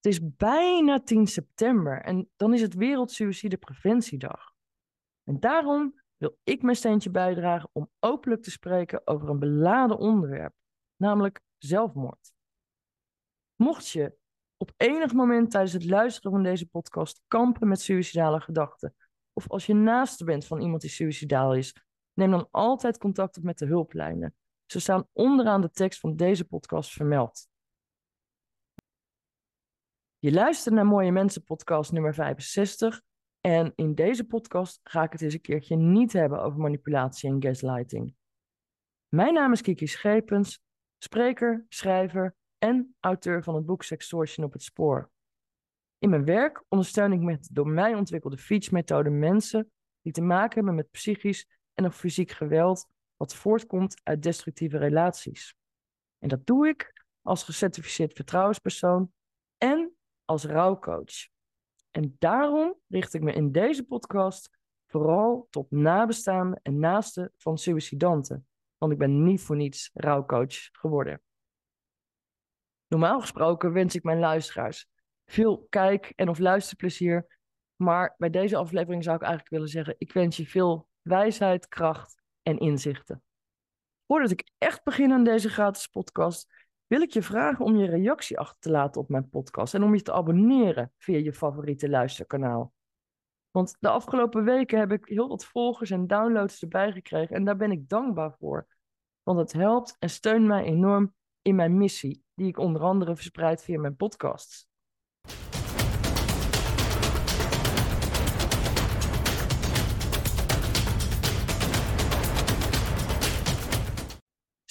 Het is bijna 10 september en dan is het Wereldsuïcidepreventiedag. En daarom wil ik mijn steentje bijdragen om openlijk te spreken over een beladen onderwerp, namelijk zelfmoord. Mocht je op enig moment tijdens het luisteren van deze podcast kampen met suïcidale gedachten, of als je naaste bent van iemand die suïcidaal is, neem dan altijd contact op met de hulplijnen. Ze staan onderaan de tekst van deze podcast vermeld. Je luistert naar Mooie Mensen podcast nummer 65 en in deze podcast ga ik het eens een keertje niet hebben over manipulatie en gaslighting. Mijn naam is Kiki Schepens, spreker, schrijver en auteur van het boek Sextortion op het spoor. In mijn werk ondersteun ik met door mij ontwikkelde Feach-methode mensen die te maken hebben met psychisch en of fysiek geweld wat voortkomt uit destructieve relaties. En dat doe ik als gecertificeerd vertrouwenspersoon en als rouwcoach. En daarom richt ik me in deze podcast vooral tot nabestaanden en naasten van suicidanten. Want ik ben niet voor niets rouwcoach geworden. Normaal gesproken wens ik mijn luisteraars veel kijk- en of luisterplezier. Maar bij deze aflevering zou ik eigenlijk willen zeggen: ik wens je veel wijsheid, kracht en inzichten. Voordat ik echt begin aan deze gratis podcast, wil ik je vragen om je reactie achter te laten op mijn podcast en om je te abonneren via je favoriete luisterkanaal. Want de afgelopen weken heb ik heel wat volgers en downloads erbij gekregen en daar ben ik dankbaar voor. Want het helpt en steunt mij enorm in mijn missie, die ik onder andere verspreid via mijn podcasts.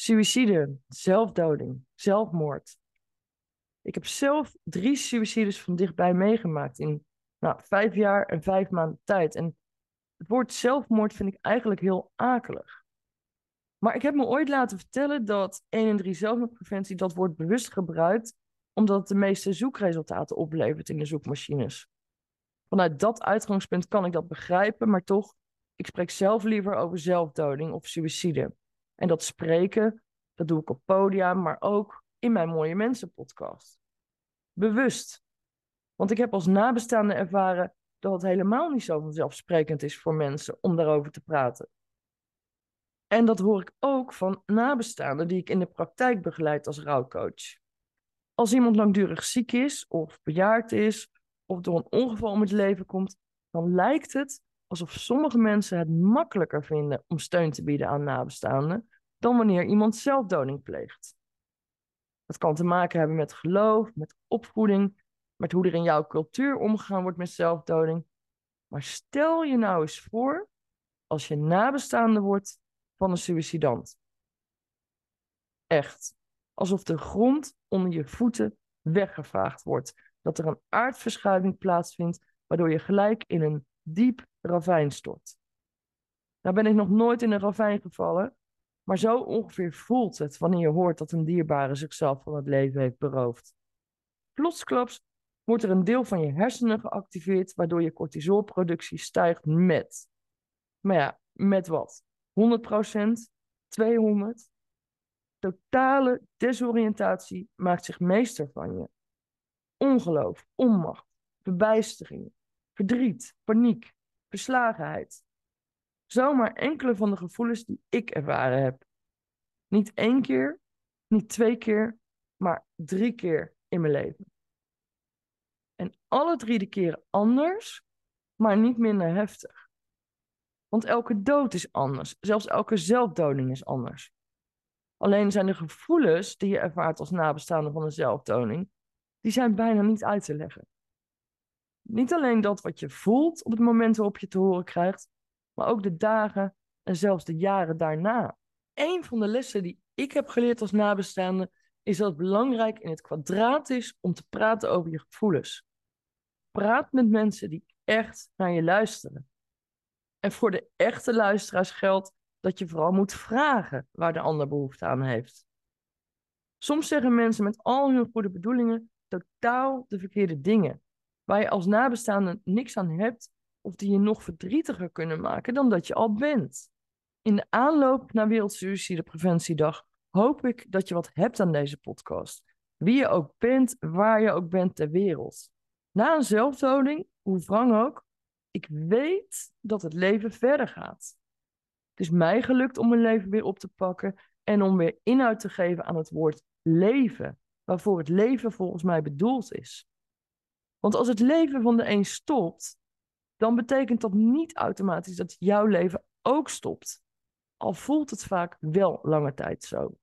Suïcide, zelfdoding, zelfmoord. Ik heb zelf drie suïcides van dichtbij meegemaakt in nou, vijf jaar en vijf maanden tijd. En het woord zelfmoord vind ik eigenlijk heel akelig. Maar ik heb me ooit laten vertellen dat 1 en 3 zelfmoordpreventie dat woord bewust gebruikt, omdat het de meeste zoekresultaten oplevert in de zoekmachines. Vanuit dat uitgangspunt kan ik dat begrijpen, maar toch, ik spreek zelf liever over zelfdoding of suïcide. En dat spreken, dat doe ik op podia, maar ook in mijn Mooie Mensen podcast. Bewust. Want ik heb als nabestaande ervaren dat het helemaal niet zo vanzelfsprekend is voor mensen om daarover te praten. En dat hoor ik ook van nabestaanden die ik in de praktijk begeleid als rouwcoach. Als iemand langdurig ziek is of bejaard is of door een ongeval om het leven komt, dan lijkt het alsof sommige mensen het makkelijker vinden om steun te bieden aan nabestaanden dan wanneer iemand zelfdoding pleegt. Dat kan te maken hebben met geloof, met opvoeding, met hoe er in jouw cultuur omgegaan wordt met zelfdoding. Maar stel je nou eens voor als je nabestaande wordt van een suïcidant. Echt. Alsof de grond onder je voeten weggevaagd wordt. Dat er een aardverschuiving plaatsvindt, waardoor je gelijk in een diep ravijn stort. Nou ben ik nog nooit in een ravijn gevallen, maar zo ongeveer voelt het wanneer je hoort dat een dierbare zichzelf van het leven heeft beroofd. Plotsklaps wordt er een deel van je hersenen geactiveerd, waardoor je cortisolproductie stijgt met. Maar ja, met wat? 100%? 200? Totale desoriëntatie maakt zich meester van je. Ongeloof, onmacht, verbijstering, verdriet, paniek, verslagenheid. Zomaar enkele van de gevoelens die ik ervaren heb. Niet één keer, niet twee keer, maar drie keer in mijn leven. En alle drie de keren anders, maar niet minder heftig. Want elke dood is anders. Zelfs elke zelfdoding is anders. Alleen zijn de gevoelens die je ervaart als nabestaande van een zelfdoding, die zijn bijna niet uit te leggen. Niet alleen dat wat je voelt op het moment waarop je te horen krijgt, maar ook de dagen en zelfs de jaren daarna. Een van de lessen die ik heb geleerd als nabestaande is dat het belangrijk in het kwadraat is om te praten over je gevoelens. Praat met mensen die echt naar je luisteren. En voor de echte luisteraars geldt dat je vooral moet vragen waar de ander behoefte aan heeft. Soms zeggen mensen met al hun goede bedoelingen totaal de verkeerde dingen, waar je als nabestaande niks aan hebt of die je nog verdrietiger kunnen maken dan dat je al bent. In de aanloop naar Wereldsuicidepreventiedag hoop ik dat je wat hebt aan deze podcast. Wie je ook bent, waar je ook bent ter wereld. Na een zelfdoding, hoe wrang ook, ik weet dat het leven verder gaat. Het is mij gelukt om mijn leven weer op te pakken en om weer inhoud te geven aan het woord leven, waarvoor het leven volgens mij bedoeld is. Want als het leven van de een stopt, dan betekent dat niet automatisch dat jouw leven ook stopt. Al voelt het vaak wel lange tijd zo.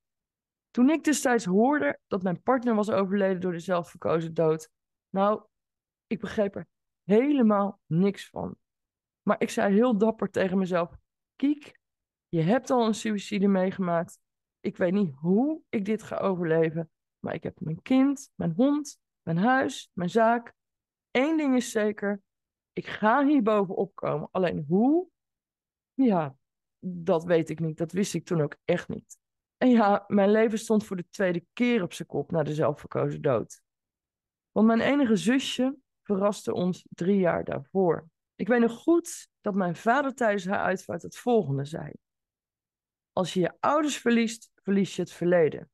Toen ik destijds hoorde dat mijn partner was overleden door de zelfverkozen dood, nou, ik begreep er helemaal niks van. Maar ik zei heel dapper tegen mezelf: Kiek, je hebt al een suïcide meegemaakt. Ik weet niet hoe ik dit ga overleven, maar ik heb mijn kind, mijn hond, mijn huis, mijn zaak. Eén ding is zeker: ik ga hier bovenop komen. Alleen hoe? Ja, dat weet ik niet. Dat wist ik toen ook echt niet. En ja, mijn leven stond voor de tweede keer op zijn kop na de zelfverkozen dood. Want mijn enige zusje verraste ons drie jaar daarvoor. Ik weet nog goed dat mijn vader tijdens haar uitvaart het volgende zei. Als je je ouders verliest, verlies je het verleden.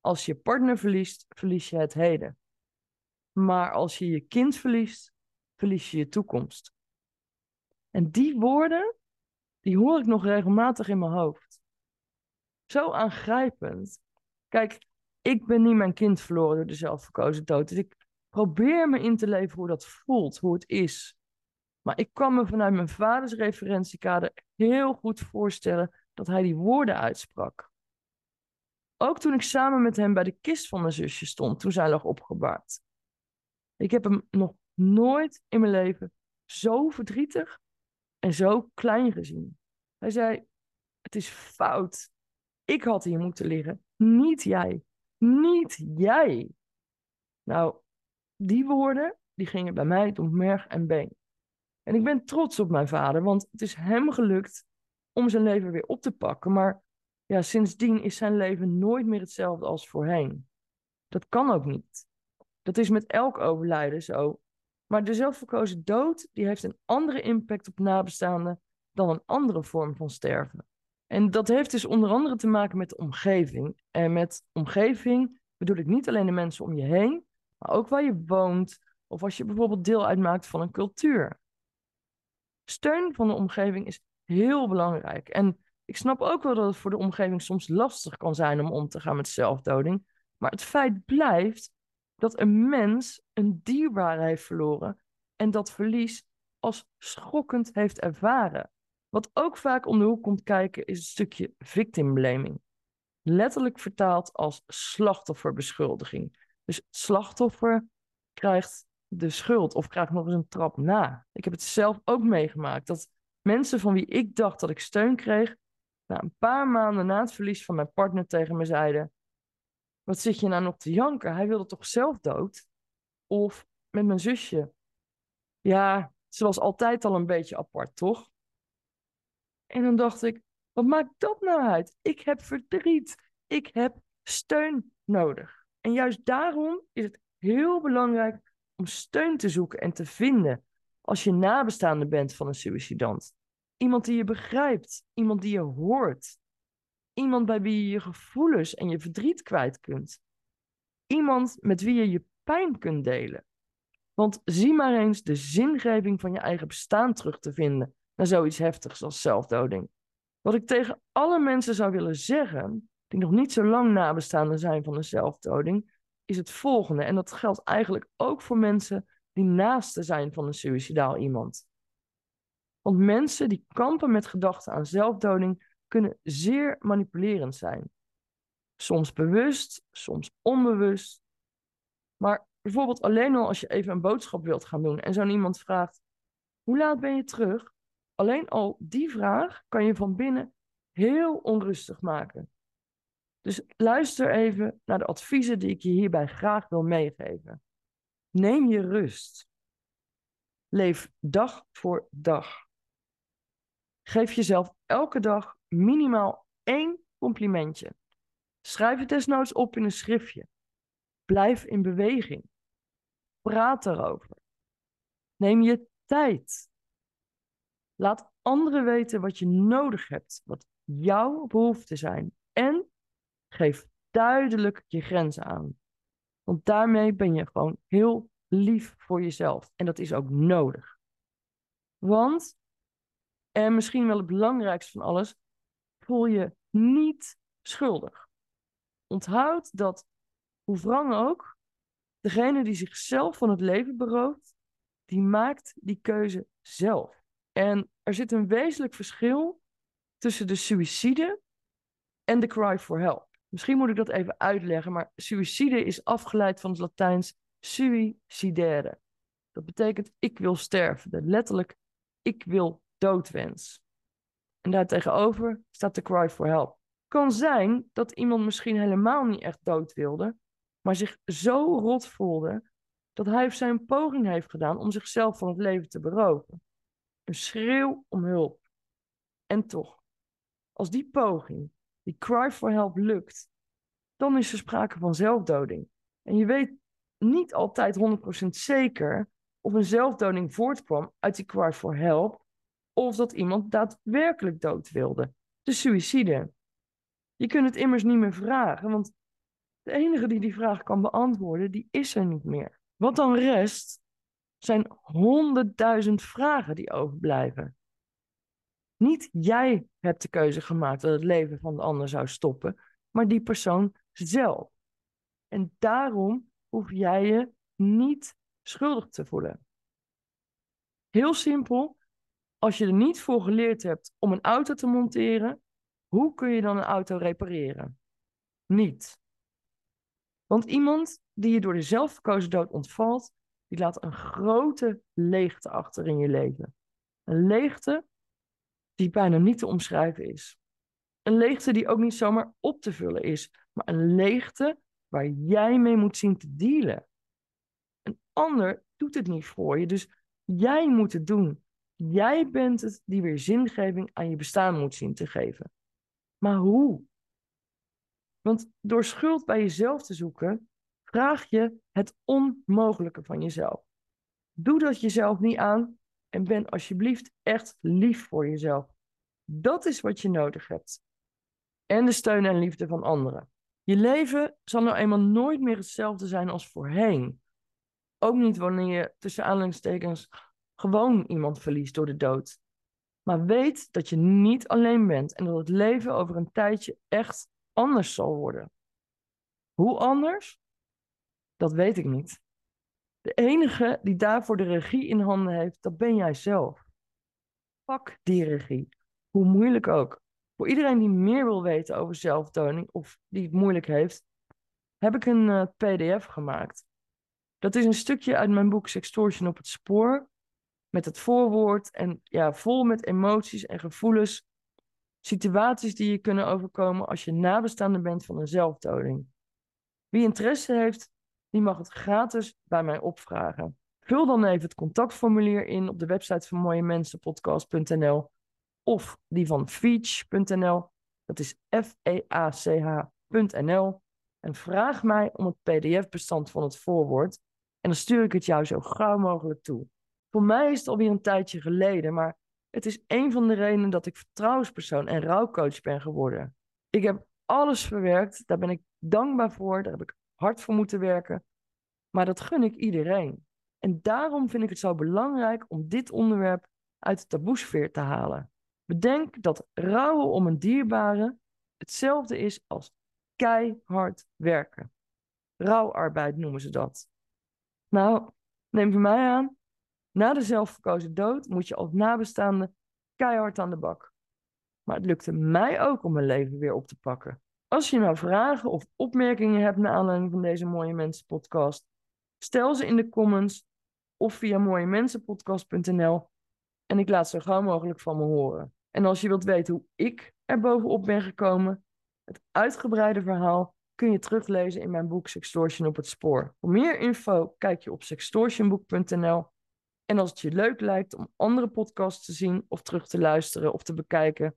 Als je partner verliest, verlies je het heden. Maar als je je kind verliest, verlies je je toekomst. En die woorden, die hoor ik nog regelmatig in mijn hoofd. Zo aangrijpend. Kijk, ik ben niet mijn kind verloren door de zelfverkozen dood. Dus ik probeer me in te leven hoe dat voelt, hoe het is. Maar ik kan me vanuit mijn vaders referentiekader heel goed voorstellen dat hij die woorden uitsprak. Ook toen ik samen met hem bij de kist van mijn zusje stond, toen zij lag opgebaard. Ik heb hem nog nooit in mijn leven zo verdrietig en zo klein gezien. Hij zei: Het is fout. Ik had hier moeten liggen, niet jij. Niet jij. Nou, die woorden, die gingen bij mij door merg en been. En ik ben trots op mijn vader, want het is hem gelukt om zijn leven weer op te pakken. Maar ja, sindsdien is zijn leven nooit meer hetzelfde als voorheen. Dat kan ook niet. Dat is met elk overlijden zo. Maar de zelfverkozen dood, die heeft een andere impact op nabestaanden dan een andere vorm van sterven. En dat heeft dus onder andere te maken met de omgeving. En met omgeving bedoel ik niet alleen de mensen om je heen, maar ook waar je woont of als je bijvoorbeeld deel uitmaakt van een cultuur. Steun van de omgeving is heel belangrijk. En ik snap ook wel dat het voor de omgeving soms lastig kan zijn om om te gaan met zelfdoding. Maar het feit blijft dat een mens een dierbare heeft verloren en dat verlies als schokkend heeft ervaren. Wat ook vaak om de hoek komt kijken is een stukje victim blaming. Letterlijk vertaald als slachtofferbeschuldiging. Dus het slachtoffer krijgt de schuld of krijgt nog eens een trap na. Ik heb het zelf ook meegemaakt dat mensen van wie ik dacht dat ik steun kreeg, na een paar maanden na het verlies van mijn partner tegen me zeiden: Wat zit je nou nog te janken? Hij wilde toch zelf dood? Of met mijn zusje. Ja, ze was altijd al een beetje apart, toch? En dan dacht ik: Wat maakt dat nou uit? Ik heb verdriet. Ik heb steun nodig. En juist daarom is het heel belangrijk om steun te zoeken en te vinden als je nabestaande bent van een suïcidant. Iemand die je begrijpt, iemand die je hoort, iemand bij wie je je gevoelens en je verdriet kwijt kunt. Iemand met wie je je pijn kunt delen. Want zie maar eens de zingeving van je eigen bestaan terug te vinden naar zoiets heftigs als zelfdoding. Wat ik tegen alle mensen zou willen zeggen, die nog niet zo lang nabestaande zijn van een zelfdoding, is het volgende. En dat geldt eigenlijk ook voor mensen die naasten zijn van een suicidaal iemand. Want mensen die kampen met gedachten aan zelfdoding kunnen zeer manipulerend zijn. Soms bewust, soms onbewust. Maar bijvoorbeeld alleen al als je even een boodschap wilt gaan doen en zo'n iemand vraagt: Hoe laat ben je terug? Alleen al die vraag kan je van binnen heel onrustig maken. Dus luister even naar de adviezen die ik je hierbij graag wil meegeven. Neem je rust. Leef dag voor dag. Geef jezelf elke dag minimaal één complimentje. Schrijf het desnoods op in een schriftje. Blijf in beweging. Praat erover. Neem je tijd. Laat anderen weten wat je nodig hebt, wat jouw behoeften zijn. En Geef duidelijk je grenzen aan. Want daarmee ben je gewoon heel lief voor jezelf. En dat is ook nodig. Want, en misschien wel het belangrijkste van alles, voel je niet schuldig. Onthoud dat, hoe wrang ook, degene die zichzelf van het leven berooft, die maakt die keuze zelf. En er zit een wezenlijk verschil tussen de suïcide en de cry for help. Misschien moet ik dat even uitleggen, maar suïcide is afgeleid van het Latijns suicidere. Dat betekent ik wil sterven, letterlijk ik wil doodwens. En daartegenover staat de cry for help. Kan zijn dat iemand misschien helemaal niet echt dood wilde, maar zich zo rot voelde dat hij of zij een poging heeft gedaan om zichzelf van het leven te beroven. Een schreeuw om hulp. En toch, als die poging, die cry for help lukt, dan is er sprake van zelfdoding. En je weet niet altijd 100% zeker of een zelfdoding voortkwam uit die cry for help of dat iemand daadwerkelijk dood wilde. De suïcide. Je kunt het immers niet meer vragen, want de enige die die vraag kan beantwoorden, die is er niet meer. Wat dan rest, zijn honderdduizend vragen die overblijven. Niet jij hebt de keuze gemaakt dat het leven van de ander zou stoppen, maar die persoon zelf. En daarom hoef jij je niet schuldig te voelen. Heel simpel, als je er niet voor geleerd hebt om een auto te monteren, hoe kun je dan een auto repareren? Niet. Want iemand die je door de zelfverkozen dood ontvalt, die laat een grote leegte achter in je leven. Een leegte die bijna niet te omschrijven is. Een leegte die ook niet zomaar op te vullen is, maar een leegte waar jij mee moet zien te dealen. Een ander doet het niet voor je, dus jij moet het doen. Jij bent het die weer zingeving aan je bestaan moet zien te geven. Maar hoe? Want door schuld bij jezelf te zoeken, vraag je het onmogelijke van jezelf. Doe dat jezelf niet aan en ben alsjeblieft echt lief voor jezelf. Dat is wat je nodig hebt. En de steun en liefde van anderen. Je leven zal nou eenmaal nooit meer hetzelfde zijn als voorheen. Ook niet wanneer je tussen aanhalingstekens gewoon iemand verliest door de dood. Maar weet dat je niet alleen bent en dat het leven over een tijdje echt anders zal worden. Hoe anders? Dat weet ik niet. De enige die daarvoor de regie in handen heeft, dat ben jij zelf. Pak die regie, hoe moeilijk ook. Voor iedereen die meer wil weten over zelftoning of die het moeilijk heeft, heb ik een uh, PDF gemaakt. Dat is een stukje uit mijn boek Sextortion op het spoor, met het voorwoord en ja, vol met emoties en gevoelens Situaties die je kunnen overkomen als je nabestaande bent van een zelfdoding. Wie interesse heeft, die mag het gratis bij mij opvragen. Vul dan even het contactformulier in op de website van mooiemensenpodcast.nl of die van feach.nl. Dat is F-E-A-C-H.nl. En vraag mij om het PDF-bestand van het voorwoord. En dan stuur ik het jou zo gauw mogelijk toe. Voor mij is het alweer een tijdje geleden, maar het is een van de redenen dat ik vertrouwenspersoon en rouwcoach ben geworden. Ik heb alles verwerkt, daar ben ik dankbaar voor, daar heb ik hard voor moeten werken. Maar dat gun ik iedereen. En daarom vind ik het zo belangrijk om dit onderwerp uit de taboesfeer te halen. Bedenk dat rouwen om een dierbare hetzelfde is als keihard werken. Rouwarbeid noemen ze dat. Nou, neem van mij aan, na de zelfverkozen dood moet je als nabestaande keihard aan de bak. Maar het lukte mij ook om mijn leven weer op te pakken. Als je nou vragen of opmerkingen hebt naar aanleiding van deze Mooie Mensen podcast, stel ze in de comments of via mooiemensenpodcast.nl en ik laat zo gauw mogelijk van me horen. En als je wilt weten hoe ik er bovenop ben gekomen, het uitgebreide verhaal kun je teruglezen in mijn boek Sextortion op het spoor. Voor meer info kijk je op sextortionboek.nl en als het je leuk lijkt om andere podcasts te zien of terug te luisteren of te bekijken,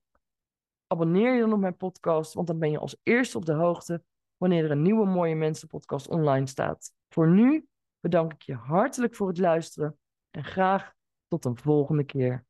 abonneer je dan op mijn podcast, want dan ben je als eerste op de hoogte wanneer er een nieuwe Mooie Mensen podcast online staat. Voor nu bedank ik je hartelijk voor het luisteren en graag tot een volgende keer.